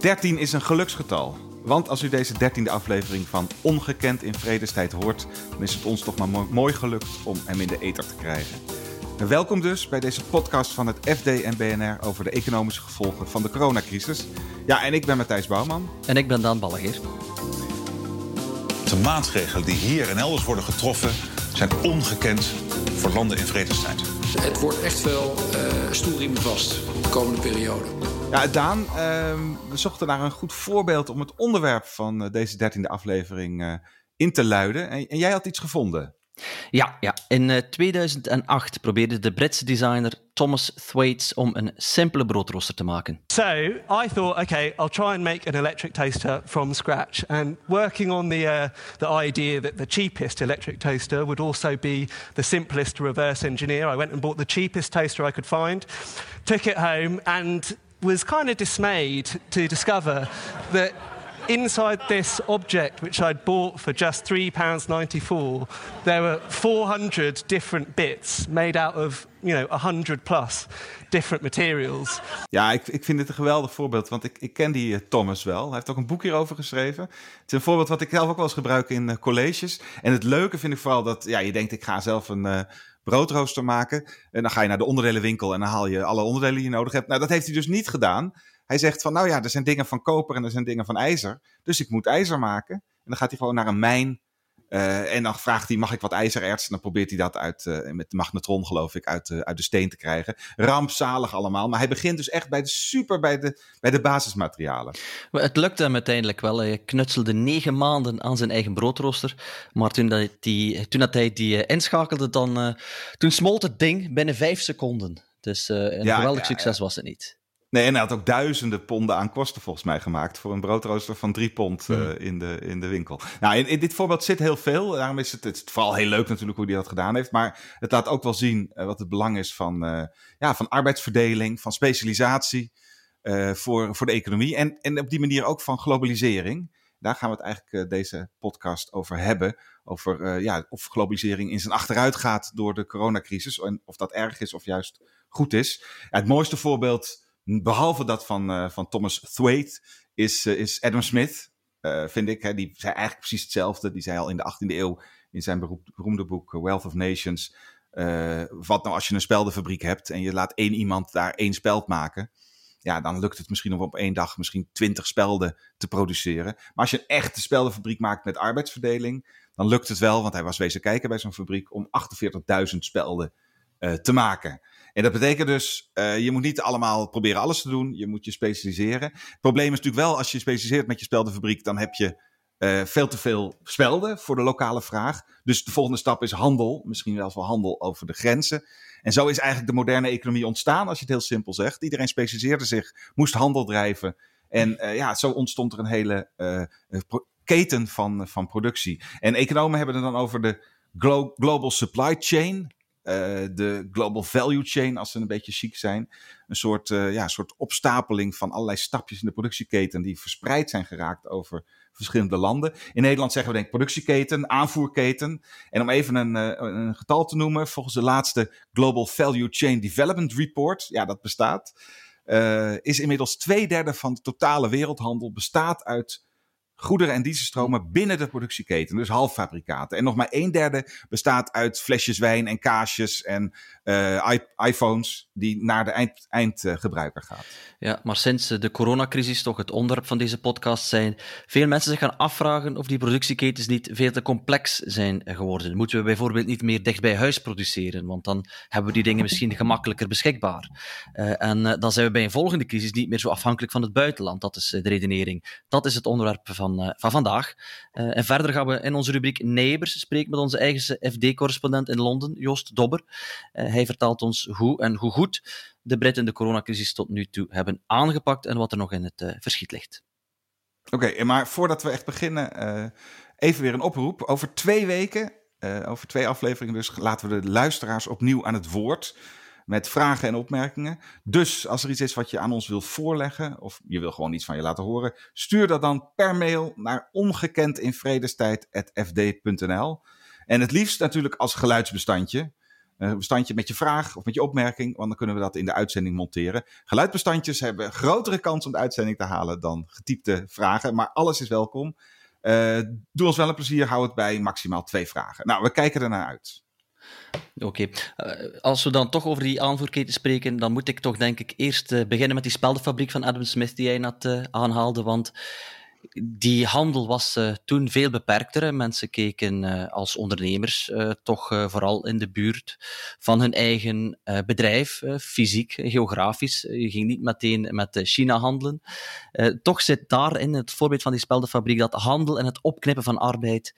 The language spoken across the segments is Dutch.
13 is een geluksgetal. Want als u deze dertiende aflevering van Ongekend in Vredestijd hoort, dan is het ons toch maar mooi gelukt om hem in de ether te krijgen. En welkom dus bij deze podcast van het FD en BNR over de economische gevolgen van de coronacrisis. Ja, en ik ben Matthijs Bouwman. En ik ben Daan Ballegeer. De maatregelen die hier en elders worden getroffen zijn ongekend voor landen in vredestijd. Het wordt echt wel uh, stoelriemen vast de komende periode. Ja, Daan, uh, we zochten naar een goed voorbeeld om het onderwerp van uh, deze dertiende aflevering uh, in te luiden. En, en, jij had iets gevonden. Ja, ja. in uh, 2008 probeerde de Britse designer Thomas Thwaites om een simpele broodrooster te maken. So I thought, okay, I'll try and make an electric toaster from scratch. And working on the uh, the idea that the cheapest electric toaster would also be the simplest to reverse engineer, I went and bought the cheapest toaster I could find, took it home, and was kind of dismayed to discover that inside this object, which I'd bought for just £3.94, there were 400 different bits made out of, you know, 100 plus different materials. Ja, ik, ik vind dit een geweldig voorbeeld, want ik, ik ken die uh, Thomas wel. Hij heeft ook een boek hierover geschreven. Het is een voorbeeld wat ik zelf ook wel eens gebruik in uh, colleges. En het leuke vind ik vooral dat, ja, je denkt ik ga zelf een... Uh, broodrooster maken. En dan ga je naar de onderdelenwinkel en dan haal je alle onderdelen die je nodig hebt. Nou, dat heeft hij dus niet gedaan. Hij zegt van, nou ja, er zijn dingen van koper en er zijn dingen van ijzer. Dus ik moet ijzer maken. En dan gaat hij gewoon naar een mijn. Uh, en dan vraagt hij, mag ik wat ijzererts? En dan probeert hij dat uit, uh, met de magnetron, geloof ik, uit, uh, uit de steen te krijgen. Rampzalig allemaal. Maar hij begint dus echt bij de super, bij de, bij de basismaterialen. Maar het lukte hem uiteindelijk wel. Hij knutselde negen maanden aan zijn eigen broodrooster. Maar toen, dat die, toen dat hij die inschakelde, dan, toen smolt het ding binnen vijf seconden. Dus een ja, geweldig ja, succes ja. was het niet. Nee, en hij had ook duizenden ponden aan kosten volgens mij gemaakt voor een broodrooster van drie pond uh, mm. in, de, in de winkel. Nou, in, in, dit voorbeeld zit heel veel. Daarom is het, het is vooral heel leuk natuurlijk hoe hij dat gedaan heeft. Maar het laat ook wel zien uh, wat het belang is van, uh, ja, van arbeidsverdeling, van specialisatie voor, voor de economie. En, en op die manier ook van globalisering. Daar gaan we het eigenlijk deze podcast over hebben. Over ja, of globalisering in zijn achteruit gaat door de coronacrisis. En of dat erg is of juist goed is. Ja, het mooiste voorbeeld Behalve dat van, uh, van Thomas Thwaite is, uh, is Adam Smith, uh, vind ik. Hè, die zei eigenlijk precies hetzelfde. Die zei al in de 18e eeuw in zijn beroemde boek Wealth of Nations. wat nou als je een speldenfabriek hebt en je laat één iemand daar één speld maken. Ja, dan lukt het misschien om op één dag misschien twintig spelden te produceren. Maar als je een echte speldenfabriek maakt met arbeidsverdeling, dan lukt het wel, want hij was wezen kijken bij zo'n fabriek, om 48.000 spelden te maken. En dat betekent dus, uh, je moet niet allemaal proberen alles te doen. Je moet je specialiseren. Het probleem is natuurlijk wel, als je specialiseert met je speldenfabriek, dan heb je uh, veel te veel spelden voor de lokale vraag. Dus de volgende stap is handel. Misschien wel wel handel over de grenzen. En zo is eigenlijk de moderne economie ontstaan, als je het heel simpel zegt. Iedereen specialiseerde zich, moest handel drijven. En uh, ja, zo ontstond er een hele keten van, van productie. En economen hebben het dan over de glo global supply chain. Uh, de global value chain, als ze een beetje chic zijn. Een soort, uh, ja, soort opstapeling van allerlei stapjes in de productieketen die verspreid zijn geraakt over verschillende landen. In Nederland zeggen we denk productieketen, aanvoerketen. En om even een, uh, een getal te noemen, volgens de laatste Global Value Chain Development Report, ja dat bestaat, is inmiddels twee derde van de totale wereldhandel bestaat uit goederen- en dienstenstromen binnen de productieketen, dus halffabrikaten. En nog maar een derde bestaat uit flesjes wijn en kaasjes en uh, iPhones die naar de eind, eindgebruiker gaat. Ja, maar sinds de coronacrisis toch het onderwerp van deze podcast zijn, veel mensen zich gaan afvragen of die productieketens niet veel te complex zijn geworden. Moeten we bijvoorbeeld niet meer dicht bij huis produceren, want dan hebben we die dingen misschien gemakkelijker beschikbaar. En dan zijn we bij een volgende crisis niet meer zo afhankelijk van het buitenland. Dat is de redenering. Dat is het onderwerp van, van vandaag. en verder gaan we in onze rubriek Neighbors spreken met onze eigen FD-correspondent in Londen, Joost Dobber. hij vertelt ons hoe en hoe goed de Britten de coronacrisis tot nu toe hebben aangepakt en wat er nog in het verschiet ligt. Oké, maar voordat we echt beginnen, even weer een oproep. Over twee weken, over twee afleveringen dus, laten we de luisteraars opnieuw aan het woord met vragen en opmerkingen. Dus als er iets is wat je aan ons wil voorleggen, of je wil gewoon iets van je laten horen, stuur dat dan per mail naar ongekendinvredestijd.fd.nl. En het liefst natuurlijk als geluidsbestandje. een bestandje met je vraag of met je opmerking, want dan kunnen we dat in de uitzending monteren. Geluidbestandjes hebben grotere kans om de uitzending te halen dan getypte vragen, maar alles is welkom. Uh, doe ons wel een plezier, hou het bij maximaal twee vragen. Nou, we kijken ernaar uit. Oké, uh, als we dan toch over die aanvoerketen spreken, dan moet ik toch denk ik eerst uh, beginnen met die speldenfabriek van Adam Smith die jij net aanhaalde, want die handel was toen veel beperkter. Mensen keken als ondernemers toch vooral in de buurt van hun eigen bedrijf, fysiek, geografisch. Je ging niet meteen met China handelen. toch zit daarin het voorbeeld van die speldenfabriek dat handel en het opknippen van arbeid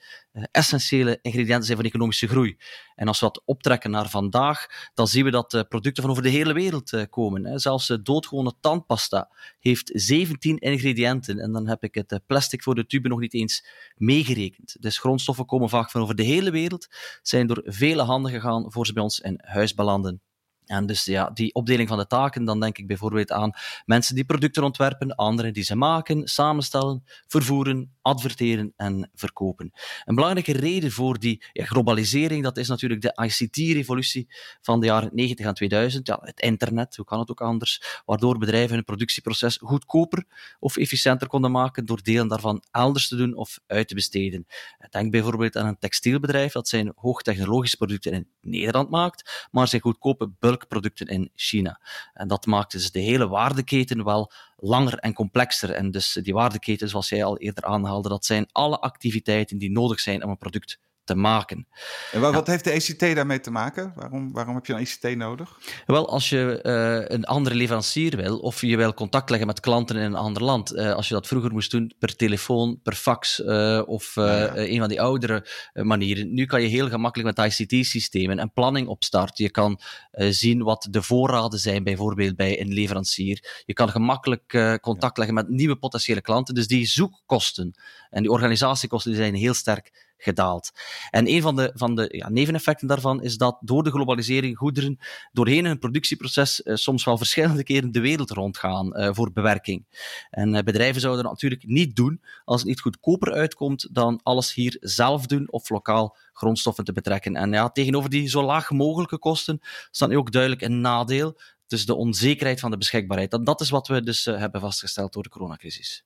essentiële ingrediënten zijn van economische groei. En als we dat optrekken naar vandaag, dan zien we dat producten van over de hele wereld komen. Zelfs doodgewone tandpasta heeft 17 ingrediënten. En dan heb ik het plastic voor de tube nog niet eens meegerekend. Dus grondstoffen komen vaak van over de hele wereld, zijn door vele handen gegaan voor ze bij ons in huis belanden. En dus ja, die opdeling van de taken, dan denk ik bijvoorbeeld aan mensen die producten ontwerpen, anderen die ze maken, samenstellen, vervoeren, adverteren en verkopen. Een belangrijke reden voor die globalisering, dat is natuurlijk de ICT-revolutie van de jaren 90 en 2000. Ja, het internet, hoe kan het ook anders, waardoor bedrijven hun productieproces goedkoper of efficiënter konden maken door delen daarvan elders te doen of uit te besteden. Denk bijvoorbeeld aan een textielbedrijf dat zijn hoogtechnologische producten in Nederland maakt, maar zijn goedkope bulkproducten in China. En dat maakt dus de hele waardeketen wel langer en complexer. En dus die waardeketen, zoals jij al eerder aanhaalde, dat zijn alle activiteiten die nodig zijn om een product te maken. En wat, wat heeft de ECT daarmee te maken? Waarom, waarom heb je een ECT nodig? Wel, als je uh, een andere leverancier wil, of je wil contact leggen met klanten in een ander land, uh, als je dat vroeger moest doen per telefoon, per fax uh, of ja, ja. een van die oudere manieren. Nu kan je heel gemakkelijk met ICT-systemen en planning opstarten. Je kan zien wat de voorraden zijn, bijvoorbeeld bij een leverancier. Je kan gemakkelijk contact leggen met nieuwe potentiële klanten. Dus die zoekkosten en die organisatiekosten die zijn heel sterk gedaald. En een van de, van de ja, neveneffecten daarvan is dat door de globalisering goederen doorheen hun productieproces uh, soms wel verschillende keren de wereld rondgaan uh, voor bewerking. En uh, bedrijven zouden dat natuurlijk niet doen als het niet goedkoper uitkomt dan alles hier zelf doen of lokaal grondstoffen te betrekken. En ja, tegenover die zo laag mogelijke kosten staat ook duidelijk een nadeel. Dus de onzekerheid van de beschikbaarheid. Dat is wat we dus hebben vastgesteld door de coronacrisis.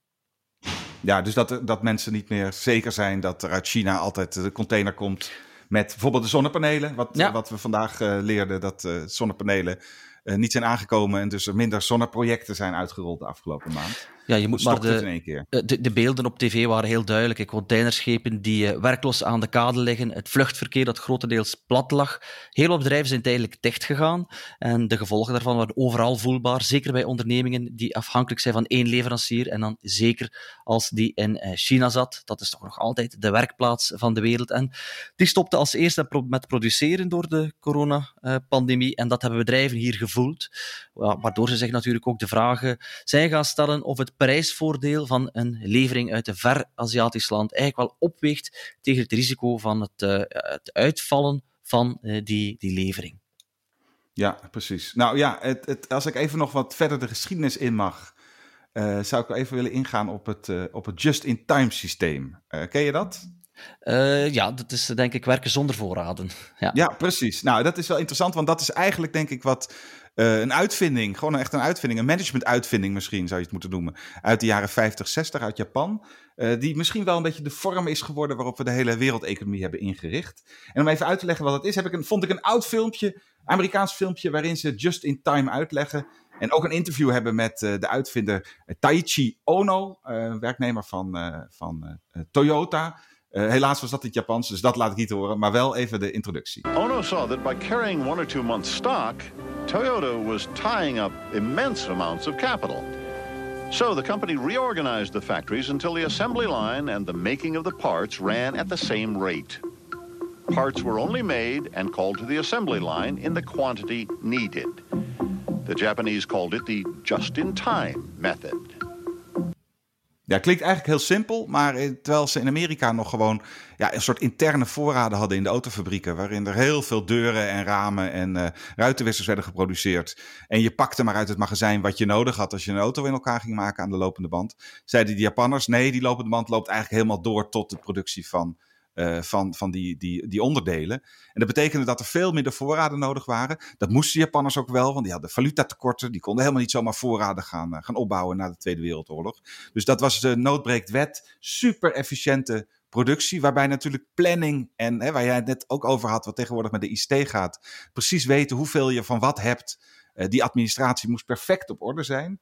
Ja, dus dat, dat mensen niet meer zeker zijn dat er uit China altijd de container komt met bijvoorbeeld de zonnepanelen. Wat, ja. wat we vandaag uh, leerden, dat uh, zonnepanelen uh, niet zijn aangekomen en dus er minder zonneprojecten zijn uitgerold de afgelopen maand. Ja, je moet maar de, eh, de, de, beelden op tv waren heel duidelijk. Ik containerschepen die uh, werkloos aan de kade liggen, het vluchtverkeer dat grotendeels plat lag. Heel wat bedrijven zijn tijdelijk dicht gegaan en de gevolgen daarvan waren overal voelbaar. Zeker bij ondernemingen die afhankelijk zijn van één leverancier en dan zeker als die in uh, China zat. Dat is toch nog altijd de werkplaats van de wereld. En die stopte als eerste met produceren door de coronapandemie en dat hebben bedrijven hier gevoeld. Waardoor ze zich natuurlijk ook de vragen zijn gaan stellen of het prijsvoordeel van een levering uit een ver Aziatisch land eigenlijk wel opweegt tegen het risico van het, uh, het uitvallen van uh, die, die levering. Ja, precies. Nou ja, het, het, als ik even nog wat verder de geschiedenis in mag, uh, zou ik even willen ingaan op het, op het just-in-time systeem. ken je dat? Uh, ja, dat is denk ik werken zonder voorraden. Ja. ja, precies. Nou, dat is wel interessant, want dat is eigenlijk denk ik wat uh, een uitvinding, gewoon echt een uitvinding, een management-uitvinding misschien zou je het moeten noemen, uit de jaren 50, 60 uit Japan. Uh, die misschien wel een beetje de vorm is geworden waarop we de hele wereldeconomie hebben ingericht. En om even uit te leggen wat dat is, heb ik een, vond ik een oud filmpje, Amerikaans filmpje, waarin ze just in time uitleggen. En ook een interview hebben met uh, de uitvinder Taichi Ono, werknemer van, van Toyota. Helaas was dat in het Japans, dus dat laat ik niet horen. Maar wel even de introductie. Ono saw that by carrying one or two months stock, Toyota was tying up immense amounts of capital. So the company reorganized the factories until the assembly line and the making of the parts ran at the same rate. Parts were only made and called to the assembly line in the quantity needed. The Japanese called it the just-in-time method. Ja, klinkt eigenlijk heel simpel, maar terwijl ze in Amerika nog gewoon ja, een soort interne voorraden hadden in de autofabrieken, waarin er heel veel deuren en ramen en uh, ruitenwissers werden geproduceerd. En je pakte maar uit het magazijn wat je nodig had als je een auto in elkaar ging maken aan de lopende band. Zeiden die Japanners, nee, die lopende band loopt eigenlijk helemaal door tot de productie van uh, van, van die, die, die onderdelen. En dat betekende dat er veel minder voorraden nodig waren. Dat moesten Japanners ook wel, want die hadden valutatekorten. Die konden helemaal niet zomaar voorraden gaan, uh, gaan opbouwen na de Tweede Wereldoorlog. Dus dat was de noodbreekt wet. Super efficiënte productie, waarbij natuurlijk planning en hè, waar jij het net ook over had, wat tegenwoordig met de ICT gaat, precies weten hoeveel je van wat hebt. Uh, die administratie moest perfect op orde zijn.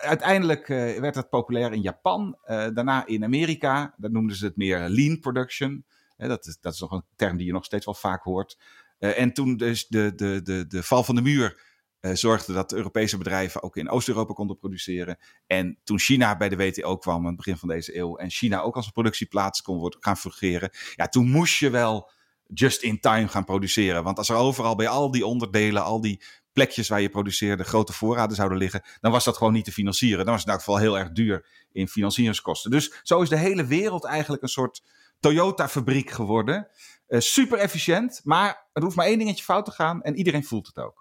Uiteindelijk uh, werd het populair in Japan, daarna in Amerika. Daar noemden ze het meer lean production. dat, is, dat is nog een term die je nog steeds wel vaak hoort. en toen dus de, de, de, de val van de muur zorgde dat Europese bedrijven ook in Oost-Europa konden produceren. En toen China bij de WTO kwam aan het begin van deze eeuw en China ook als een productieplaats kon worden, gaan fungeren, ja, toen moest je wel just in time gaan produceren. Want als er overal bij al die onderdelen, al die plekjes waar je produceerde, grote voorraden zouden liggen, dan was dat gewoon niet te financieren. Dan was het in elk geval heel erg duur in financieringskosten. Dus zo is de hele wereld eigenlijk een soort Toyota-fabriek geworden. Uh, super efficiënt, maar er hoeft maar één dingetje fout te gaan en iedereen voelt het ook.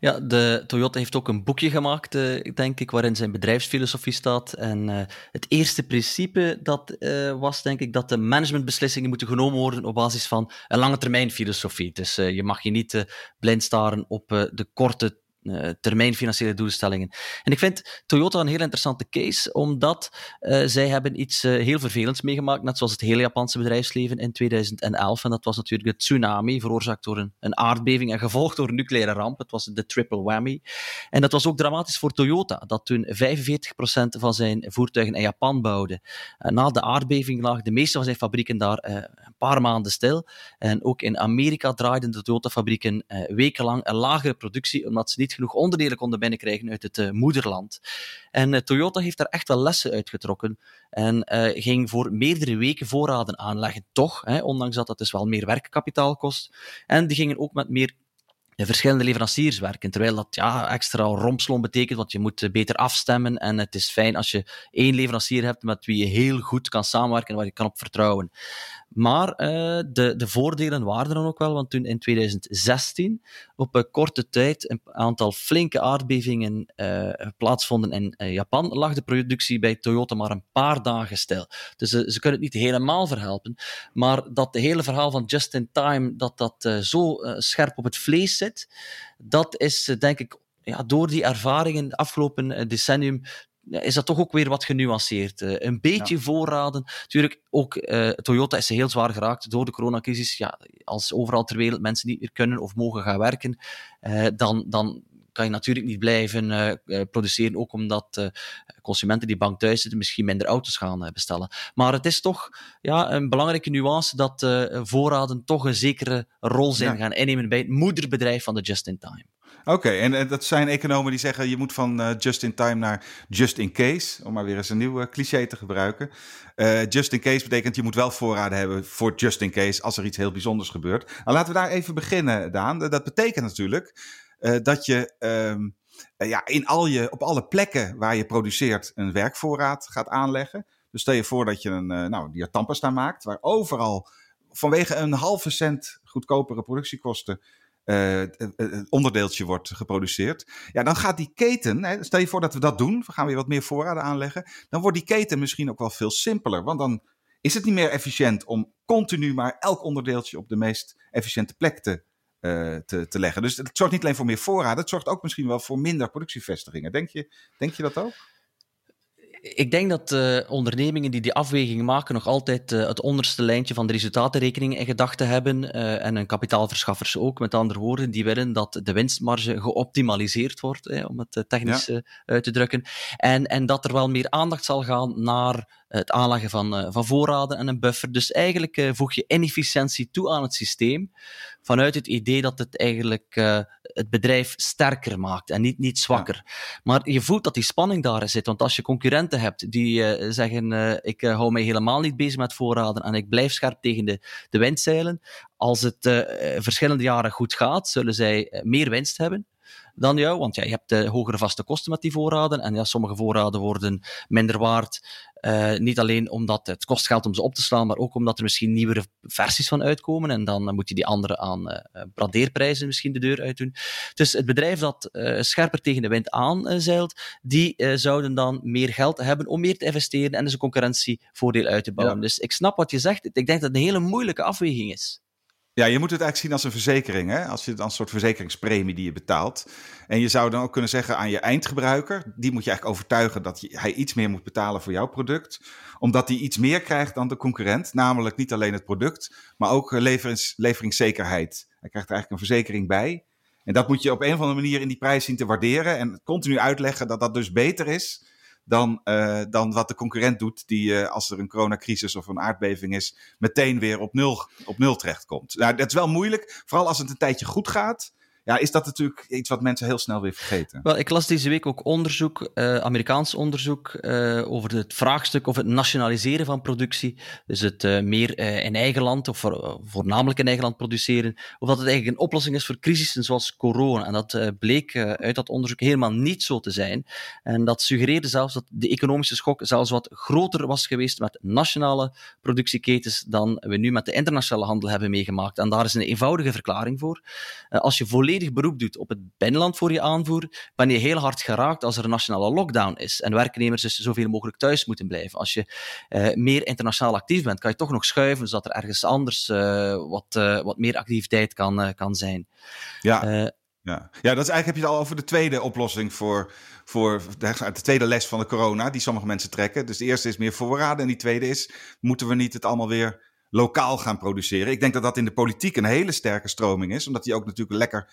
Ja, de Toyota heeft ook een boekje gemaakt, uh, denk ik, waarin zijn bedrijfsfilosofie staat. En uh, het eerste principe dat uh, was, denk ik, dat de managementbeslissingen moeten genomen worden op basis van een lange termijn filosofie. Dus je mag je niet blind staren op de korte uh, termijn financiële doelstellingen. En ik vind Toyota een heel interessante case, omdat uh, zij hebben iets uh, heel vervelends meegemaakt, net zoals het hele Japanse bedrijfsleven in 2011. En dat was natuurlijk de tsunami, veroorzaakt door een, een aardbeving en gevolgd door een nucleaire ramp. Het was de triple whammy. En dat was ook dramatisch voor Toyota, dat toen 45% van zijn voertuigen in Japan bouwde. na de aardbeving lagen de meeste van zijn fabrieken daar paar maanden stil. En ook in Amerika draaiden de Toyota-fabrieken wekenlang een lagere productie, omdat ze niet genoeg onderdelen konden binnenkrijgen uit het uh, moederland. En uh, Toyota heeft daar echt wel lessen uitgetrokken en ging voor meerdere weken voorraden aanleggen, toch, hè, ondanks dat dat dus wel meer werkkapitaal kost. En die gingen ook met meer verschillende leveranciers werken. Terwijl dat ja, extra rompslom betekent, want je moet beter afstemmen. En het is fijn als je één leverancier hebt met wie je heel goed kan samenwerken en waar je kan op vertrouwen. Maar uh, de, de voordelen waren er ook wel, want toen in 2016 op een korte tijd een aantal flinke aardbevingen uh, plaatsvonden in uh, Japan, lag de productie bij Toyota maar een paar dagen stil. Dus ze kunnen het niet helemaal verhelpen, maar dat de hele verhaal van just in time, dat dat zo scherp op het vlees zit, dat is denk ik ja, door die ervaringen het afgelopen decennium is dat toch ook weer wat genuanceerd. Uh, een beetje ja. voorraden. Natuurlijk, ook uh, Toyota is heel zwaar geraakt door de coronacrisis. Ja, als overal ter wereld mensen niet meer kunnen of mogen gaan werken, uh, dan, dan kan je natuurlijk niet blijven produceren, ook omdat consumenten die bang thuis zitten misschien minder auto's gaan bestellen. Maar het is toch ja, een belangrijke nuance dat voorraden toch een zekere rol zijn ja. gaan innemen bij het moederbedrijf van de just-in-time. Oké, en, en, dat zijn economen die zeggen je moet van uh, just in time naar just in case, om maar weer eens een nieuw uh, cliché te gebruiken. Just in case betekent je moet wel voorraden hebben voor just in case als er iets heel bijzonders gebeurt. Nou, laten we daar even beginnen, Daan. Dat betekent natuurlijk dat je um, ja, in al je, op alle plekken waar je produceert een werkvoorraad gaat aanleggen. Dus stel je voor dat je een, nou, die tandpasta maakt, waar overal vanwege een halve cent goedkopere productiekosten uh, onderdeeltje wordt geproduceerd. Ja, dan gaat die keten, hè, stel je voor dat we dat doen, we gaan weer wat meer voorraden aanleggen, dan wordt die keten misschien ook wel veel simpeler. Want dan is het niet meer efficiënt om continu maar elk onderdeeltje op de meest efficiënte plek te, uh, te, te leggen. Dus het zorgt niet alleen voor meer voorraden, het zorgt ook misschien wel voor minder productievestigingen. Denk je, denk je dat ook? Ik denk dat uh, ondernemingen die die afwegingen maken nog altijd uh, het onderste lijntje van de resultatenrekening in gedachten hebben uh, en hun kapitaalverschaffers ook. Met andere woorden, die willen dat de winstmarge geoptimaliseerd wordt, om het technisch ja. uit te drukken. En, en dat er wel meer aandacht zal gaan naar het aanleggen van, van voorraden en een buffer. Dus eigenlijk voeg je inefficiëntie toe aan het systeem vanuit het idee dat het eigenlijk uh, het bedrijf sterker maakt en niet, niet zwakker. Ja. Maar je voelt dat die spanning daar zit, want als je concurrenten hebt die uh, zeggen uh, ik hou mij helemaal niet bezig met voorraden en ik blijf scherp tegen de, de windzeilen, als het verschillende jaren goed gaat, zullen zij meer winst hebben. Dan jou, want ja, je hebt de hogere vaste kosten met die voorraden en ja, sommige voorraden worden minder waard uh, niet alleen omdat het kost geld om ze op te slaan, maar ook omdat er misschien nieuwere versies van uitkomen. En dan moet je die andere aan uh, bradeerprijzen misschien de deur uitdoen. Dus het bedrijf dat uh, scherper tegen de wind aanzeilt, die zouden dan meer geld hebben om meer te investeren en dus een concurrentievoordeel uit te bouwen. Ja. Dus ik snap wat je zegt. Ik denk dat het een hele moeilijke afweging is. Ja, je moet het eigenlijk zien als een verzekering. Hè? Als je dan een soort verzekeringspremie die je betaalt. En je zou dan ook kunnen zeggen aan je eindgebruiker, die moet je eigenlijk overtuigen dat hij iets meer moet betalen voor jouw product. Omdat hij iets meer krijgt dan de concurrent. Namelijk niet alleen het product, maar ook leverings, leveringszekerheid. Hij krijgt er eigenlijk een verzekering bij. En dat moet je op een of andere manier in die prijs zien te waarderen. En continu uitleggen dat dat dus beter is dan, uh, dan wat de concurrent doet, die uh, als er een coronacrisis of een aardbeving is, meteen weer op nul, op nul terechtkomt. Nou, dat is wel moeilijk, vooral als het een tijdje goed gaat ja, is dat natuurlijk iets wat mensen heel snel weer vergeten. Wel, ik las deze week ook onderzoek, uh, Amerikaans onderzoek, uh, over het vraagstuk of het nationaliseren van productie, dus het uh, meer in eigen land of voor, voornamelijk in eigen land produceren, of dat het eigenlijk een oplossing is voor crisissen zoals corona. En dat bleek uit dat onderzoek helemaal niet zo te zijn. En dat suggereerde zelfs dat de economische schok zelfs wat groter was geweest met nationale productieketens dan we nu met de internationale handel hebben meegemaakt. En daar is een eenvoudige verklaring voor. als je volledig volledig beroep doet op het binnenland voor je aanvoer, ben je heel hard geraakt als er een nationale lockdown is en werknemers dus zoveel mogelijk thuis moeten blijven. Als je uh, meer internationaal actief bent, kan je toch nog schuiven zodat er ergens anders uh, wat, uh, wat meer activiteit kan, kan zijn. Ja. Ja. ja, dat is eigenlijk heb je het al over de tweede oplossing voor, voor de, de tweede les van de corona, die sommige mensen trekken. Dus de eerste is meer voorraden en die tweede is, moeten we niet het allemaal weer lokaal gaan produceren. Ik denk dat dat in de politiek een hele sterke stroming is, omdat die ook natuurlijk lekker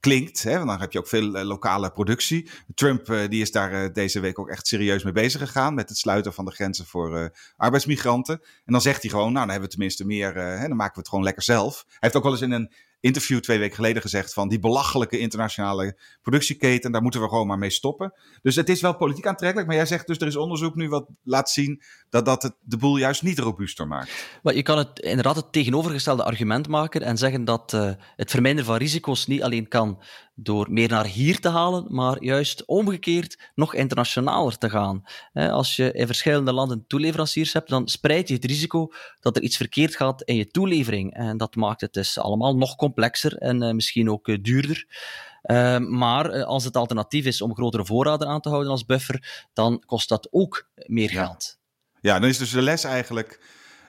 klinkt. Hè? Want dan heb je ook veel uh, lokale productie. Trump uh, die is daar uh, deze week ook echt serieus mee bezig gegaan met het sluiten van de grenzen voor arbeidsmigranten. En dan zegt hij gewoon, nou dan hebben we tenminste meer, hè, dan maken we het gewoon lekker zelf. Hij heeft ook wel eens in een interview twee weken geleden gezegd van die belachelijke internationale productieketen, daar moeten we gewoon maar mee stoppen. Dus het is wel politiek aantrekkelijk, maar jij zegt dus er is onderzoek nu wat laat zien dat dat het de boel juist niet robuuster maakt. Maar je kan het inderdaad het tegenovergestelde argument maken en zeggen dat uh, het verminderen van risico's niet alleen kan door meer naar hier te halen, maar juist omgekeerd nog internationaler te gaan. Als je in verschillende landen toeleveranciers hebt, dan spreid je het risico dat er iets verkeerd gaat in je toelevering. En dat maakt het dus allemaal nog complexer en uh, misschien ook uh, duurder. Uh, maar uh, als het alternatief is om grotere voorraden aan te houden als buffer, dan kost dat ook meer ja. geld. Ja, dan is dus de les eigenlijk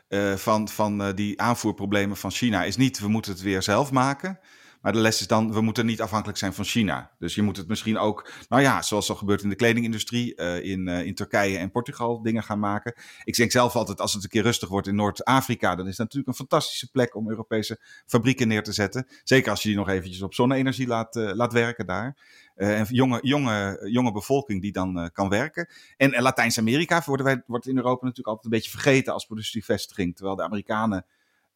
uh, van, van die aanvoerproblemen van China is niet we moeten het weer zelf maken. Maar de les is dan, we moeten niet afhankelijk zijn van China. Dus je moet het misschien ook, nou ja, zoals al gebeurt in de kledingindustrie, uh, in, uh, in Turkije en Portugal dingen gaan maken. Ik denk zelf altijd, als het een keer rustig wordt in Noord-Afrika, dan is dat natuurlijk een fantastische plek om Europese fabrieken neer te zetten. Zeker als je die nog eventjes op zonne-energie laat, uh, laat werken daar. En jonge, jonge, jonge bevolking die dan kan werken. En, Latijns-Amerika wordt in Europa natuurlijk altijd een beetje vergeten als productievestiging. Terwijl de Amerikanen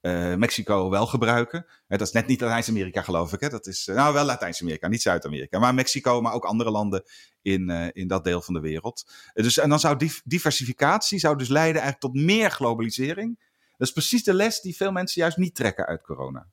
uh, Mexico wel gebruiken. dat is net niet Latijns-Amerika, geloof ik. Hè? Dat is uh, nou wel Latijns-Amerika, niet Zuid-Amerika. Maar Mexico, maar ook andere landen in, uh, in dat deel van de wereld. dus, en dan zou diversificatie zou dus leiden eigenlijk tot meer globalisering. Dat is precies de les die veel mensen juist niet trekken uit corona.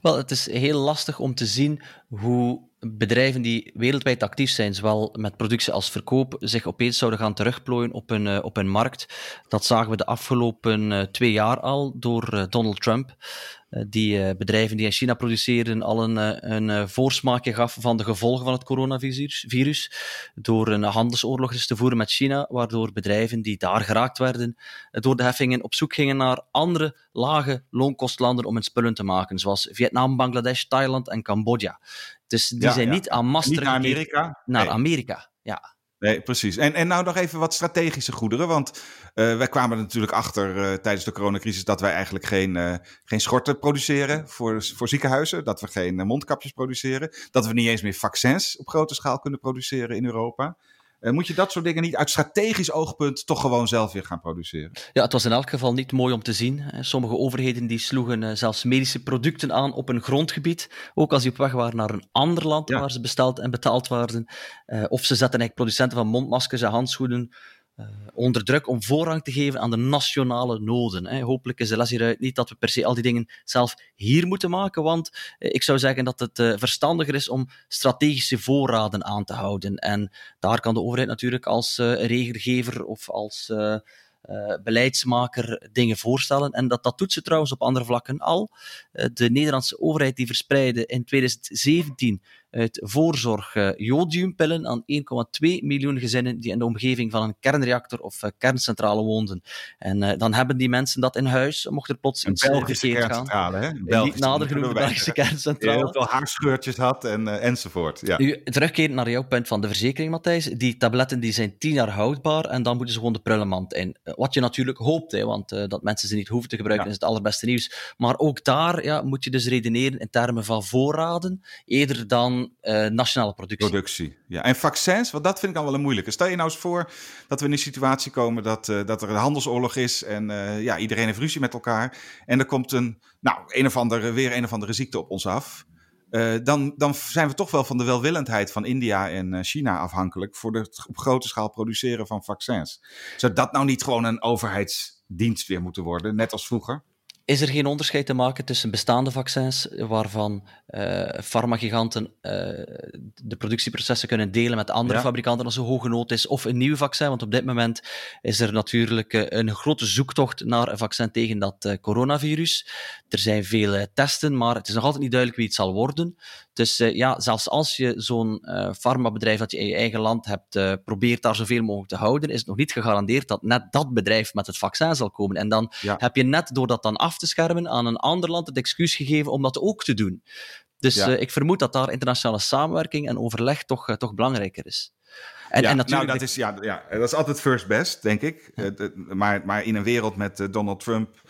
Wel, het is heel lastig om te zien hoe bedrijven die wereldwijd actief zijn, zowel met productie als verkoop, zich opeens zouden gaan terugplooien op een, uh, op een markt. Dat zagen we de afgelopen uh, twee jaar al door uh, Donald Trump. Die bedrijven die in China produceren al een, een voorsmaakje gaf van de gevolgen van het coronavirus. Virus, door een handelsoorlog dus te voeren met China, waardoor bedrijven die daar geraakt werden, door de heffingen op zoek gingen naar andere lage loonkostlanden om hun spullen te maken, zoals Vietnam, Bangladesh, Thailand en Cambodja. Dus die ja, zijn ja. niet aan master Niet naar Amerika? Naar nee. Amerika, ja. Nee, precies. En, en nou nog even wat strategische goederen. Want uh, wij kwamen er natuurlijk achter uh, tijdens de coronacrisis dat wij eigenlijk geen, uh, geen schorten produceren voor, voor ziekenhuizen. Dat we geen mondkapjes produceren. Dat we niet eens meer vaccins op grote schaal kunnen produceren in Europa. Uh, moet je dat soort dingen niet uit strategisch oogpunt toch gewoon zelf weer gaan produceren? Ja, het was in elk geval niet mooi om te zien. Sommige overheden die sloegen uh, zelfs medische producten aan op een grondgebied, ook als die op weg waren naar een ander land ja. waar ze besteld en betaald waren. Of ze zetten eigenlijk producenten van mondmaskers en handschoenen onder druk om voorrang te geven aan de nationale noden. Hè. Hopelijk is de les hieruit niet dat we per se al die dingen zelf hier moeten maken, want ik zou zeggen dat het verstandiger is om strategische voorraden aan te houden. En daar kan de overheid natuurlijk als regelgever of als beleidsmaker dingen voorstellen. En dat, dat doet ze trouwens op andere vlakken al. De Nederlandse overheid die verspreidde in 2017 uit voorzorg uh, jodiumpillen aan 1,2 miljoen gezinnen die in de omgeving van een kernreactor of uh, kerncentrale woonden. En uh, dan hebben die mensen dat in huis, mocht er plots iets verkeerd gaan. Hè? Niet nader genoemd Belgische kerncentrale. Heel veel haarscheurtjes had en, enzovoort. Ja. Nu, terugkerend naar jouw punt van de verzekering, Matthijs. Die tabletten die zijn tien jaar houdbaar en dan moeten ze gewoon de prullenmand in. Wat je natuurlijk hoopt, hè, want dat mensen ze niet hoeven te gebruiken ja. is het allerbeste nieuws. Maar ook daar ja, moet je dus redeneren in termen van voorraden, eerder dan uh, nationale productie. Productie, ja. En vaccins, want dat vind ik al wel een moeilijke. Stel je nou eens voor dat we in een situatie komen dat, uh, dat er een handelsoorlog is en uh, ja, iedereen heeft ruzie met elkaar. En er komt een, nou, een of andere, weer een of andere ziekte op ons af. dan, dan zijn we toch wel van de welwillendheid van India en China afhankelijk voor het op grote schaal produceren van vaccins. Zou dat nou niet gewoon een overheidsdienst weer moeten worden, net als vroeger? Is er geen onderscheid te maken tussen bestaande vaccins, waarvan uh, farmagiganten uh, de productieprocessen kunnen delen met andere ja. fabrikanten als er hoge nood is, of een nieuw vaccin? Want op dit moment is er natuurlijk uh, een grote zoektocht naar een vaccin tegen dat coronavirus. Er zijn veel testen, maar het is nog altijd niet duidelijk wie het zal worden. Dus ja, zelfs als je zo'n farmabedrijf dat je in je eigen land hebt, probeert daar zoveel mogelijk te houden, is het nog niet gegarandeerd dat net dat bedrijf met het vaccin zal komen. En dan ja. heb je net door dat dan af te schermen aan een ander land het excuus gegeven om dat ook te doen. Dus ja. ik vermoed dat daar internationale samenwerking en overleg toch, toch belangrijker is. En, ja, en natuurlijk... nou, dat is, ja, ja, dat is altijd first best, denk ik. Ja. Maar, maar in een wereld met Donald Trump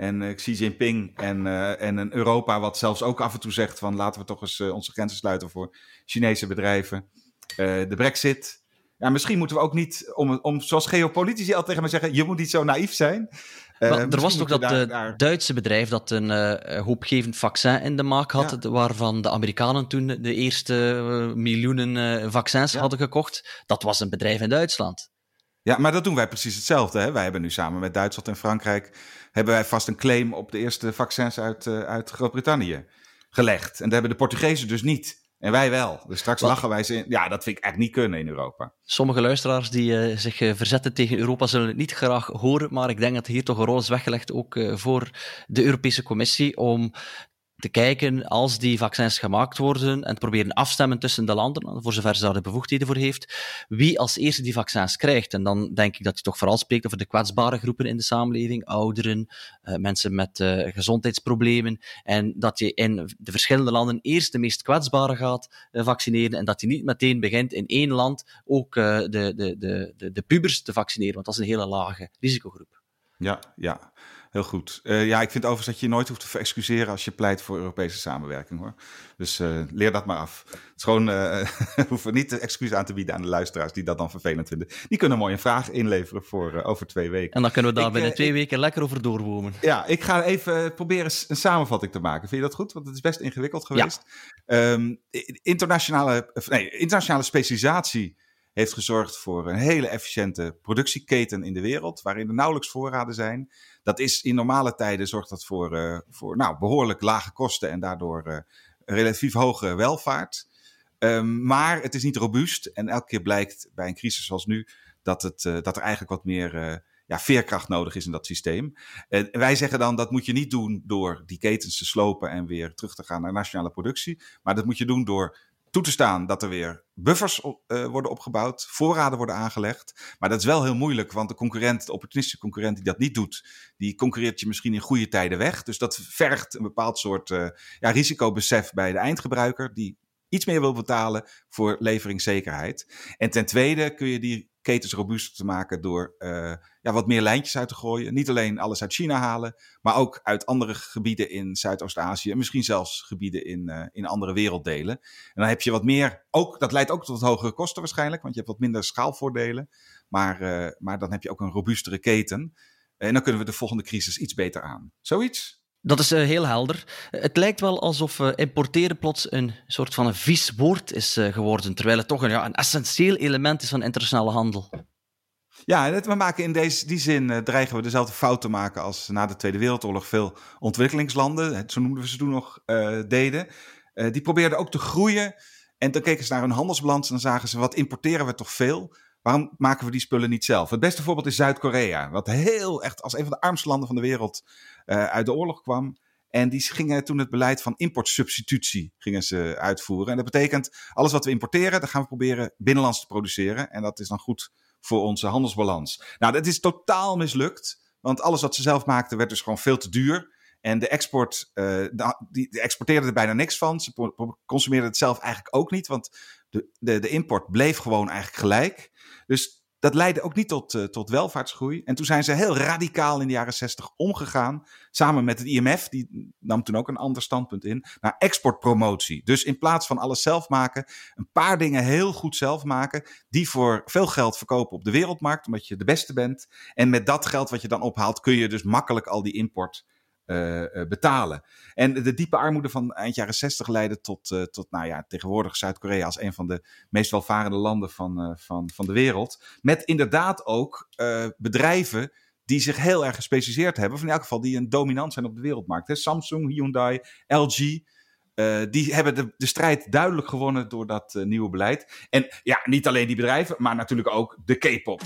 en Xi Jinping en, en een Europa wat zelfs ook af en toe zegt van laten we toch eens onze grenzen sluiten voor Chinese bedrijven. de brexit, ja, misschien moeten we ook niet, om, om, zoals geopolitici altijd tegen me zeggen, je moet niet zo naïef zijn. Uh, er was toch dat daar, daar... Duitse bedrijf dat een uh, hoopgevend vaccin in de maak had, ja. waarvan de Amerikanen toen de eerste uh, miljoenen vaccins ja. hadden gekocht. Dat was een bedrijf in Duitsland. Ja, maar dat doen wij precies hetzelfde. Hè? Wij hebben nu samen met Duitsland en Frankrijk hebben wij vast een claim op de eerste vaccins uit, uit Groot-Brittannië gelegd. En dat hebben de Portugezen dus niet. En wij wel. Dus straks Wat? lachen wij ze in. Ja, dat vind ik echt niet kunnen in Europa. Sommige luisteraars die uh, zich uh, verzetten tegen Europa zullen het niet graag horen. Maar ik denk dat hier toch een rol is weggelegd ook uh, voor de Europese Commissie om te kijken als die vaccins gemaakt worden en te proberen afstemmen tussen de landen, voor zover ze daar de bevoegdheden voor heeft, wie als eerste die vaccins krijgt. En dan denk ik dat je toch vooral spreekt over de kwetsbare groepen in de samenleving, ouderen, uh, mensen met uh, gezondheidsproblemen, en dat je in de verschillende landen eerst de meest kwetsbare gaat uh, vaccineren en dat je niet meteen begint in één land ook de, de, de, de, de pubers te vaccineren, want dat is een hele lage risicogroep. Ja, ja. Heel goed. Uh, ja, ik vind overigens dat je je nooit hoeft te verexcuseren als je pleit voor Europese samenwerking hoor. Dus uh, leer dat maar af. Het is gewoon, uh, hoeven niet de excuus aan te bieden aan de luisteraars die dat dan vervelend vinden. Die kunnen mooi een vraag inleveren voor over twee weken. En dan kunnen we daar ik, binnen twee weken lekker over doorwomen. Ja, ik ga even proberen een samenvatting te maken. Vind je dat goed? Want het is best ingewikkeld geweest. Ja. Um, internationale, nee, internationale specialisatie heeft gezorgd voor een hele efficiënte productieketen in de wereld, waarin er nauwelijks voorraden zijn. Dat is in normale tijden zorgt dat voor, uh, voor nou, behoorlijk lage kosten en daardoor uh, relatief hoge welvaart. Um, maar het is niet robuust en elke keer blijkt bij een crisis zoals nu dat, het, uh, dat er eigenlijk wat meer ja, veerkracht nodig is in dat systeem. En wij zeggen dan dat moet je niet doen door die ketens te slopen en weer terug te gaan naar nationale productie. Maar dat moet je doen door toe te staan dat er weer buffers uh, worden opgebouwd, voorraden worden aangelegd. Maar dat is wel heel moeilijk, want de concurrent, de opportunistische concurrent die dat niet doet, die concurreert je misschien in goede tijden weg. Dus dat vergt een bepaald soort uh, ja, risicobesef bij de eindgebruiker, die iets meer wil betalen voor leveringszekerheid. En ten tweede kun je die ketens robuuster te maken door uh, ja, wat meer lijntjes uit te gooien. Niet alleen alles uit China halen, maar ook uit andere gebieden in Zuidoost-Azië. En misschien zelfs gebieden in, uh, in andere werelddelen. En dan heb je wat meer, ook, dat leidt ook tot hogere kosten waarschijnlijk, want je hebt wat minder schaalvoordelen. Maar, uh, maar dan heb je ook een robuustere keten. En dan kunnen we de volgende crisis iets beter aan. Zoiets? Dat is uh, heel helder. Het lijkt wel alsof uh, importeren plots een soort van een vies woord is uh, geworden, terwijl het toch een, ja, een essentieel element is van internationale handel. Ja, we maken in deze, die zin dreigen we dezelfde fout te maken als na de Tweede Wereldoorlog veel ontwikkelingslanden, zo noemden we ze toen nog, deden. Die probeerden ook te groeien. En dan keken ze naar hun handelsbalans en zagen ze, wat importeren we toch veel? Waarom maken we die spullen niet zelf? Het beste voorbeeld is Zuid-Korea, wat heel echt als een van de armste landen van de wereld uit de oorlog kwam. En die gingen toen het beleid van importsubstitutie gingen ze uitvoeren. En dat betekent, alles wat we importeren, dat gaan we proberen binnenlands te produceren. En dat is dan goed voor onze handelsbalans. Nou, dat is totaal mislukt. Want alles wat ze zelf maakten werd dus gewoon veel te duur. En de export, die, die exporteerden er bijna niks van. Ze consumeerden het zelf eigenlijk ook niet, want de, de, de import bleef gewoon eigenlijk gelijk. Dus dat leidde ook niet tot, uh, tot welvaartsgroei. En toen zijn ze heel radicaal in de jaren 60 omgegaan. Samen met het IMF, die nam toen ook een ander standpunt in. Naar exportpromotie. Dus in plaats van alles zelf maken, een paar dingen heel goed zelf maken. Die voor veel geld verkopen op de wereldmarkt, omdat je de beste bent. En met dat geld wat je dan ophaalt, kun je dus makkelijk al die import uh, betalen. En de diepe armoede van eind jaren 60 leidde tot, uh, tot nou ja, tegenwoordig Zuid-Korea als een van de meest welvarende landen van, van, van de wereld. Met inderdaad ook bedrijven die zich heel erg gespecialiseerd hebben, of in elk geval die een dominant zijn op de wereldmarkt. Hè. Samsung, Hyundai, LG. die hebben de, de strijd duidelijk gewonnen door dat nieuwe beleid. En ja, niet alleen die bedrijven, maar natuurlijk ook de K-pop.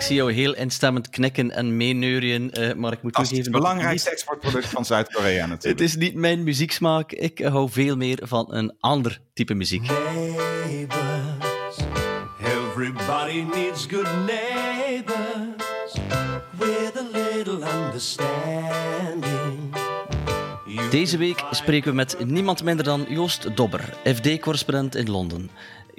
Ik zie jou heel instemmend knikken en meeneurien, uh, maar ik moet toegeven... Het is het belangrijkste exportproduct van Zuid-Korea natuurlijk. Het is niet mijn muzieksmaak. Ik hou veel meer van een ander type muziek. Neighbors, everybody needs good neighbors with a little understanding. Deze week spreken we met niemand minder dan Joost Dobber, FD-correspondent in Londen.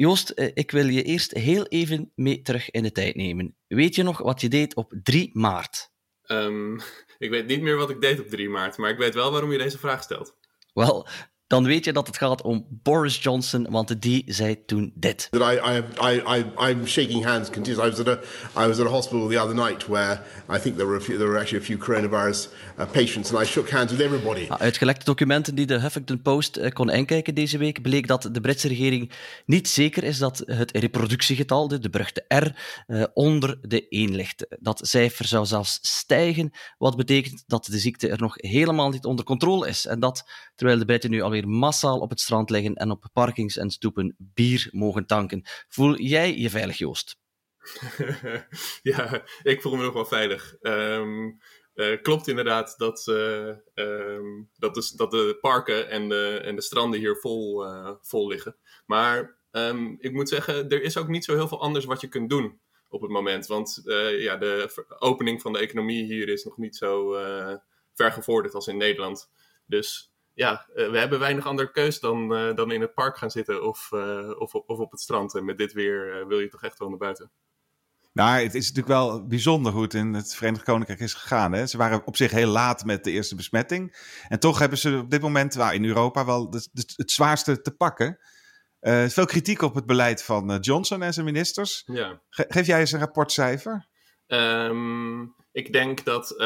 Joost, eh, ik wil je eerst heel even mee terug in de tijd nemen. Weet je nog wat je deed op 3 maart? Um, ik weet niet meer wat ik deed op 3 maart, maar ik weet wel waarom je deze vraag stelt. Wel, dan weet je dat het gaat om Boris Johnson, want die zei toen dit. That I, I, I, I, I'm shaking hands. I was, at a, I was at a hospital the other night where I think there were, a few, there were actually a few coronavirus uh, patients and I shook hands with everybody. Uit gelekte documenten die de Huffington Post uh, kon inkijken deze week bleek dat de Britse regering niet zeker is dat het reproductiegetal, de beruchte R, uh, onder de 1 ligt. Dat cijfer zou zelfs stijgen, wat betekent dat de ziekte er nog helemaal niet onder controle is. En dat terwijl de Britten nu alweer massaal op het strand liggen en op parkings en stoepen bier mogen tanken. Voel jij je veilig, Joost? ja, ik voel me nog wel veilig. Um, uh, klopt inderdaad dat, uh, um, dat, de, dat de parken en de, en de stranden hier vol, uh, vol liggen. Maar um, ik moet zeggen, er is ook niet zo heel veel anders wat je kunt doen op het moment. Want ja, de opening van de economie hier is nog niet zo ver gevorderd als in Nederland. Dus ja, uh, we hebben weinig andere keus dan, uh, dan in het park gaan zitten of, uh, of, of op het strand. En met dit weer wil je toch echt wel naar buiten. Nou, het is natuurlijk wel bijzonder hoe het in het Verenigd Koninkrijk is gegaan. Hè? Ze waren op zich heel laat met de eerste besmetting. En toch hebben ze op dit moment nou, in Europa wel de, de, het zwaarste te pakken. veel kritiek op het beleid van Johnson en zijn ministers. Ja. Ge geef jij eens een rapportcijfer? Um, ik denk dat uh,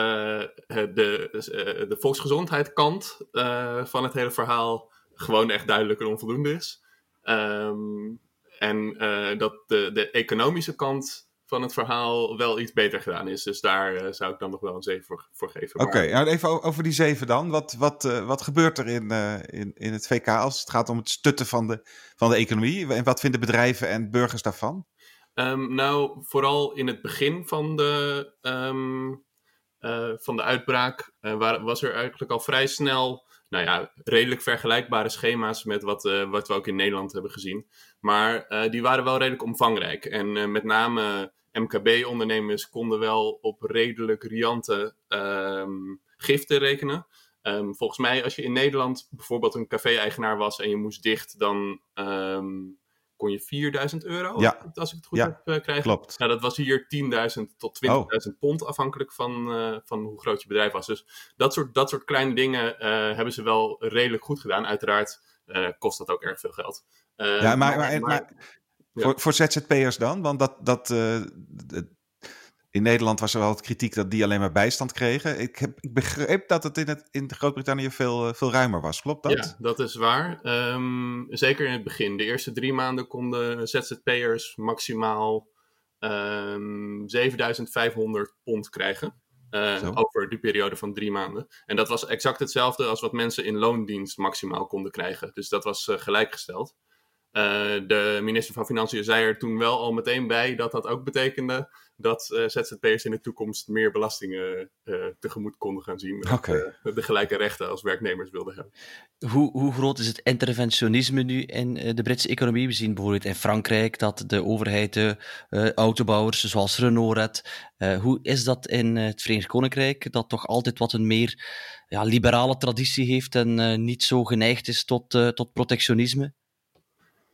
de, uh, de volksgezondheidkant uh, van het hele verhaal gewoon echt duidelijk en onvoldoende is. Um, en dat de, de economische kant van het verhaal wel iets beter gedaan is. Dus daar zou ik dan nog wel een 7 voor, voor geven. Oké, okay, nou even over die 7 dan. Wat, wat, wat gebeurt er in, in, in het VK als het gaat om het stutten van de, van de economie? En wat vinden bedrijven en burgers daarvan? Um, nou, vooral in het begin van de, um, uh, van de uitbraak waar, was er eigenlijk al vrij snel, nou ja, redelijk vergelijkbare schema's met wat, uh, wat we ook in Nederland hebben gezien. Maar die waren wel redelijk omvangrijk. En met name MKB-ondernemers konden wel op redelijk riante um, giften rekenen. volgens mij, als je in Nederland bijvoorbeeld een café-eigenaar was en je moest dicht, dan kon je 4000 euro, ja. als ik het goed heb, uh, krijgen. Klopt. Nou, dat was hier 10.000 tot 20.000 oh. pond, afhankelijk van, uh, van hoe groot je bedrijf was. Dus dat soort, dat soort kleine dingen uh, hebben ze wel redelijk goed gedaan. Uiteraard kost dat ook erg veel geld. ja, maar, maar, maar, maar voor, voor ZZP'ers dan? Want dat, dat In Nederland was er wel wat kritiek dat die alleen maar bijstand kregen. Ik, heb, ik begreep dat het in, het, in Groot-Brittannië veel, veel ruimer was. Klopt dat? Ja, dat is waar. Ehm, zeker in het begin. De eerste drie maanden konden ZZP'ers maximaal um, 7500 pond krijgen. Uh, over die periode van drie maanden. En dat was exact hetzelfde als wat mensen in loondienst maximaal konden krijgen. Dus dat was uh, gelijkgesteld. Uh, de minister van Financiën zei er toen wel al meteen bij dat dat ook betekende dat uh, ZZP'ers in de toekomst meer belastingen uh, tegemoet konden gaan zien. Okay. de gelijke rechten als werknemers wilden hebben. Hoe, hoe groot is het interventionisme nu in de Britse economie? We zien bijvoorbeeld in Frankrijk dat de overheid de autobouwers zoals Renault redt. hoe is dat in het Verenigd Koninkrijk, dat toch altijd wat een meer ja, liberale traditie heeft en niet zo geneigd is tot, tot protectionisme?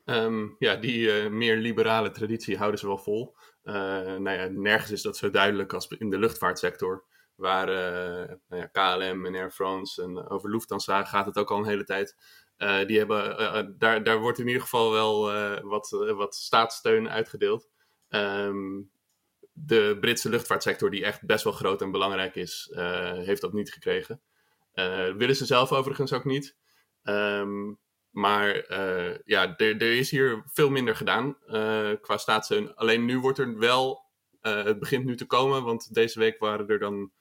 Um, ja, die meer liberale traditie houden ze wel vol. Uh, nou ja, nergens is dat zo duidelijk als in de luchtvaartsector. Waar uh, nou ja, KLM en Air France en over Lufthansa gaat het ook al een hele tijd. Uh, die hebben, daar, daar wordt in ieder geval wel wat, wat staatssteun uitgedeeld. Um, de Britse luchtvaartsector, die echt best wel groot en belangrijk is, heeft dat niet gekregen. willen ze zelf overigens ook niet. Um, maar uh, ja, er, is hier veel minder gedaan uh, qua staatssteun. Alleen nu wordt er wel, uh, het begint nu te komen, want deze week waren er dan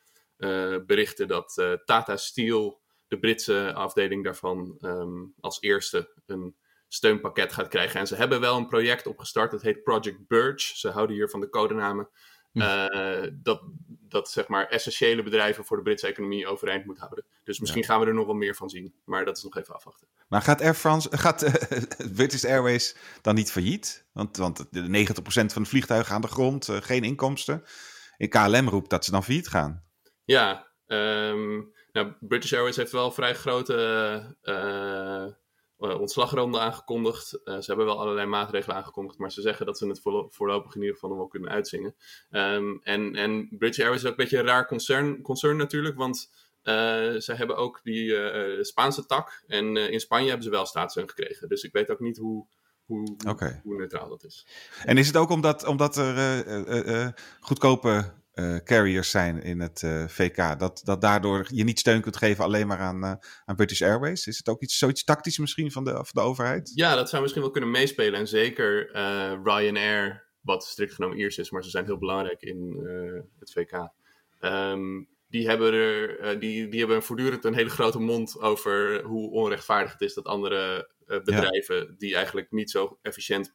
berichten dat Tata Steel, de Britse afdeling daarvan, um, als eerste een steunpakket gaat krijgen. En ze hebben wel een project opgestart, dat heet Project Birch. Ze houden hier van de codenamen. Uh, dat, dat zeg maar essentiële bedrijven voor de Britse economie overeind moet houden. Dus misschien ja. gaan we er nog wel meer van zien. Maar dat is nog even afwachten. Maar gaat Air France, gaat uh, British Airways dan niet failliet? Want, want 90% van de vliegtuigen aan de grond, uh, geen inkomsten. In KLM roept dat ze dan failliet gaan. Ja, um, nou, British Airways heeft wel vrij grote uh, ontslagronde aangekondigd. Uh, ze hebben wel allerlei maatregelen aangekondigd, maar ze zeggen dat ze het voorlopig in ieder geval nog wel kunnen uitzingen. Um, en, en British Airways is ook een beetje een raar concern, concern natuurlijk, want uh, ze hebben ook die Spaanse tak. En in Spanje hebben ze wel staatssteun gekregen. Dus ik weet ook niet hoe, hoe, okay. hoe neutraal dat is. En is het ook omdat, omdat er goedkope uh, carriers zijn in het uh, VK. Dat, dat daardoor je niet steun kunt geven alleen maar aan, uh, aan British Airways. Is het ook iets, zoiets tactisch misschien van de, van de overheid? Ja, dat zou misschien wel kunnen meespelen. En zeker Ryanair, wat strikt genomen Iers is, maar ze zijn heel belangrijk in het VK. Um, die hebben, er, die, die hebben voortdurend een hele grote mond over hoe onrechtvaardig het is dat andere bedrijven, ja. die eigenlijk niet zo efficiënt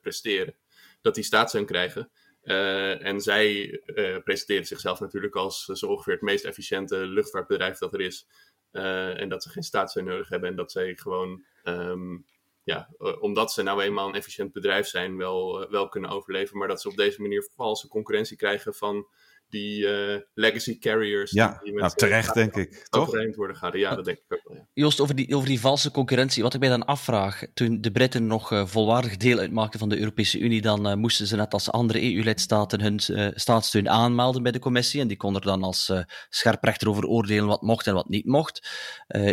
presteren, dat die staatssteun krijgen. Uh, en zij uh, presenteren zichzelf natuurlijk als zo ongeveer het meest efficiënte luchtvaartbedrijf dat er is. En dat ze geen staatssteun nodig hebben en dat zij gewoon, um, ja, omdat ze nou eenmaal een efficiënt bedrijf zijn, wel, wel kunnen overleven. Maar dat ze op deze manier valse concurrentie krijgen van die uh, legacy carriers. Ja, die nou, terecht denk ik. Toch? worden gaan. Ja, dat denk ik ook wel. Ja. Joost, over die, over die valse concurrentie, wat ik mij dan afvraag, toen de Britten nog uh, volwaardig deel uitmaakten van de Europese Unie, dan uh, moesten ze net als andere EU-lidstaten hun staatssteun aanmelden bij de commissie en die konden er dan als scherprechter over oordelen wat mocht en wat niet mocht.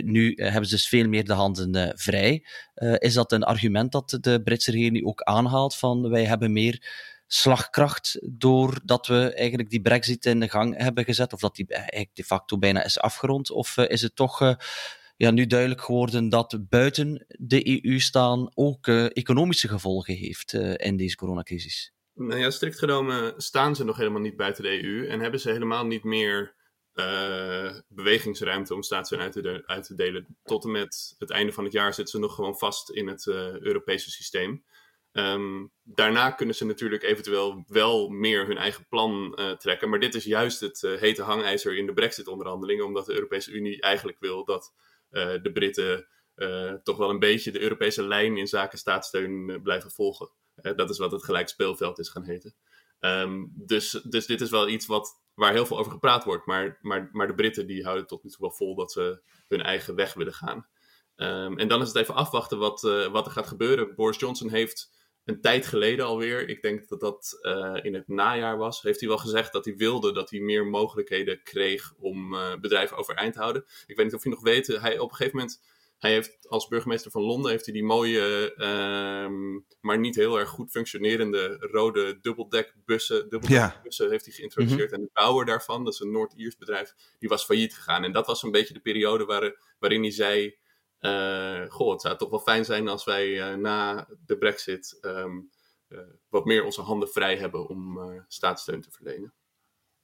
nu hebben ze dus veel meer de handen vrij. is dat een argument dat de Britse regering ook aanhaalt van wij hebben meer slagkracht doordat we eigenlijk die brexit in de gang hebben gezet, of dat die eigenlijk de facto bijna is afgerond? Of uh, is het toch uh, ja, nu duidelijk geworden dat buiten de EU staan ook economische gevolgen heeft in deze coronacrisis? Nou ja, strikt genomen staan ze nog helemaal niet buiten de EU en hebben ze helemaal niet meer bewegingsruimte om staatssteun uit uit te delen. Tot en met het einde van het jaar zitten ze nog gewoon vast in het Europese systeem. Um, daarna kunnen ze natuurlijk eventueel wel meer hun eigen plan uh, trekken. Maar dit is juist het uh, hete hangijzer in de Brexit-onderhandelingen, omdat de Europese Unie eigenlijk wil dat uh, de Britten toch wel een beetje de Europese lijn in zaken staatssteun blijven volgen. dat is wat het gelijk speelveld is gaan heten. Um, dus, dus dit is wel iets wat, waar heel veel over gepraat wordt. Maar, maar, maar de Britten die houden tot nu toe wel vol dat ze hun eigen weg willen gaan. Um, en dan is het even afwachten wat, wat er gaat gebeuren. Boris Johnson heeft een tijd geleden alweer, ik denk dat dat uh, in het najaar was, heeft hij wel gezegd dat hij wilde dat hij meer mogelijkheden kreeg om uh, bedrijven overeind te houden. Ik weet niet of je nog weet, hij op een gegeven moment hij heeft als burgemeester van Londen heeft hij die mooie, ehm, maar niet heel erg goed functionerende rode dubbeldekbussen, dubbeldekbussen heeft hij geïntroduceerd. En de bouwer daarvan, dat is een Noord-Iers bedrijf, die was failliet gegaan. En dat was een beetje de periode waar, waarin hij zei, goh, het zou toch wel fijn zijn als wij na de brexit ehm, wat meer onze handen vrij hebben om staatssteun te verlenen.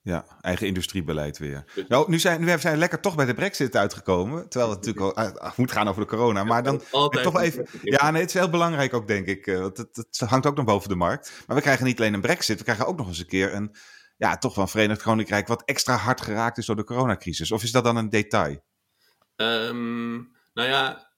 Ja, eigen industriebeleid weer. Nou, nu zijn, nu zijn we lekker toch bij de brexit uitgekomen. Terwijl het natuurlijk al moet gaan over de corona. Maar dan toch even... Ja, nee, het is heel belangrijk ook, denk ik. Want het, het, hangt ook nog boven de markt. Maar we krijgen niet alleen een brexit. We krijgen ook nog eens een keer een... Ja, toch wel een Verenigd Koninkrijk wat extra hard geraakt is door de coronacrisis. Of is dat dan een detail? Um, nou ja,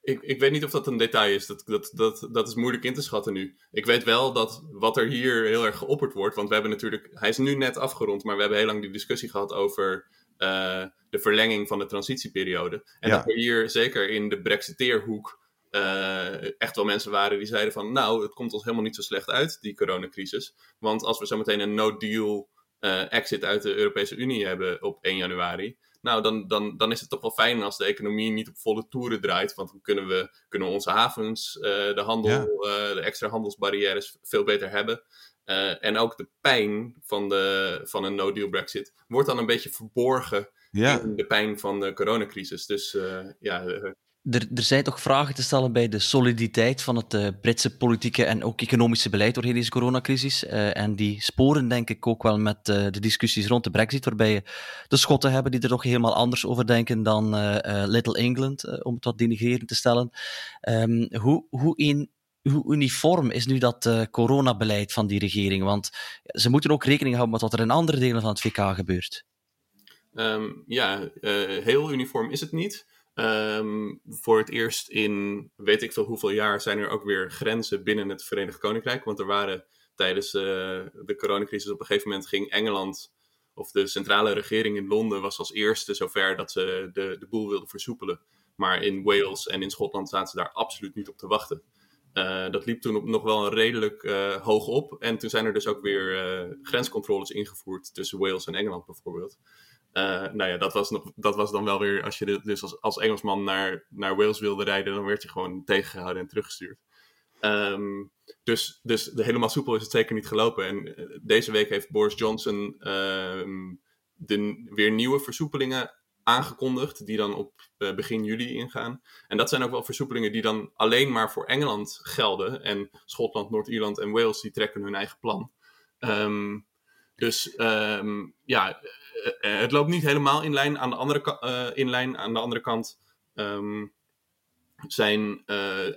ik, ik weet niet of dat een detail is. Dat, dat, dat, dat is moeilijk in te schatten nu. Ik weet wel dat wat er hier heel erg geopperd wordt. Want we hebben natuurlijk. Hij is nu net afgerond, maar we hebben heel lang die discussie gehad over. Uh, de verlenging van de transitieperiode. En dat er hier zeker in de Brexiteerhoek. Uh, echt wel mensen waren die zeiden van. Nou, het komt ons helemaal niet zo slecht uit, die coronacrisis. Want als we zometeen een no-deal uh, exit uit de Europese Unie hebben op 1 januari nou, dan, dan, dan is het toch wel fijn als de economie niet op volle toeren draait. Want dan kunnen we, kunnen onze havens, uh, de handel, uh, de extra handelsbarrières veel beter hebben. Uh, en ook de pijn van, de, van een no-deal Brexit wordt dan een beetje verborgen ja. in de pijn van de coronacrisis. Dus ja, er, er zijn toch vragen te stellen bij de soliditeit van het uh, Britse politieke en ook economische beleid doorheen deze coronacrisis. Uh, en die sporen denk ik ook wel met uh, de discussies rond de brexit, waarbij je de Schotten hebben die er toch helemaal anders over denken dan Little England, om het wat denigrerend te stellen. Um, hoe, hoe, in, hoe uniform is nu dat coronabeleid van die regering? Want ze moeten ook rekening houden met wat er in andere delen van het VK gebeurt. Um, ja, heel uniform is het niet. Um, voor het eerst in weet ik veel hoeveel jaar zijn er ook weer grenzen binnen het Verenigd Koninkrijk. Want er waren tijdens uh, de coronacrisis op een gegeven moment ging Engeland, of de centrale regering in Londen, was als eerste zover dat ze de, de boel wilden versoepelen. Maar in Wales en in Schotland zaten ze daar absoluut niet op te wachten. Uh, dat liep toen op, nog wel redelijk uh, hoog op. En toen zijn er dus ook weer grenscontroles ingevoerd tussen Wales en Engeland bijvoorbeeld. Uh, nou ja, dat was, dat was dan wel weer, als je dus als, als Engelsman naar, naar Wales wilde rijden, dan werd je gewoon tegengehouden en teruggestuurd. Um, dus, dus de, helemaal soepel is het zeker niet gelopen. En uh, deze week heeft Boris Johnson um, de weer nieuwe versoepelingen aangekondigd, die dan op uh, begin juli ingaan. En dat zijn ook wel versoepelingen die dan alleen maar voor Engeland gelden. En Schotland, Noord-Ierland en Wales, die trekken hun eigen plan. Um, dus ja, het loopt niet helemaal in lijn. Aan de andere, uh, in lijn. Aan de andere kant um, zijn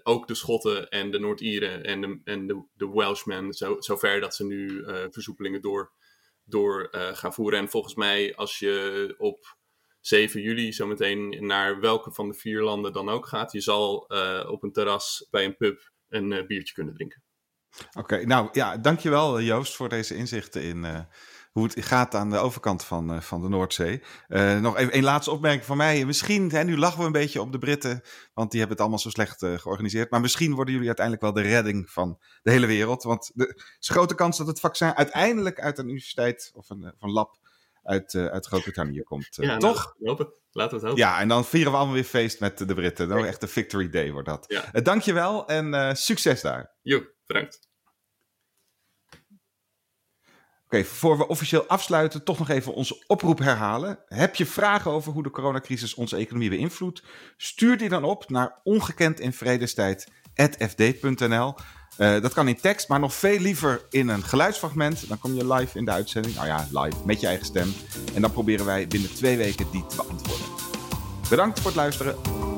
ook de Schotten en de Noord-Ieren en de, en de, de Welshmen zo, zover dat ze nu versoepelingen door, door gaan voeren. En volgens mij, als je op 7 juli zometeen naar welke van de vier landen dan ook gaat, je zal op een terras bij een pub een biertje kunnen drinken. Oké, nou ja, dankjewel Joost voor deze inzichten in hoe het gaat aan de overkant van, uh, van de Noordzee. Uh, nog even een laatste opmerking van mij. Misschien, hè, nu lachen we een beetje op de Britten, want die hebben het allemaal zo slecht uh, georganiseerd. Maar misschien worden jullie uiteindelijk wel de redding van de hele wereld. Want er is grote kans dat het vaccin uiteindelijk uit een universiteit of een, van lab uit, uit Groot-Brittannië komt. Ja, toch? Nou, hopen. Laten we het hopen. Ja, en dan vieren we allemaal weer feest met de Britten. Dan echt een victory day wordt dat. Ja. dankjewel en succes daar. Jo, bedankt. Okay, voor we officieel afsluiten, toch nog even onze oproep herhalen. Heb je vragen over hoe de coronacrisis onze economie beïnvloedt? Stuur die dan op naar ongekendinvredestijd.fd.nl. Uh, dat kan in tekst, maar nog veel liever in een geluidsfragment. Dan kom je live in de uitzending. Nou ja, live met je eigen stem. En dan proberen wij binnen twee weken die te beantwoorden. Bedankt voor het luisteren.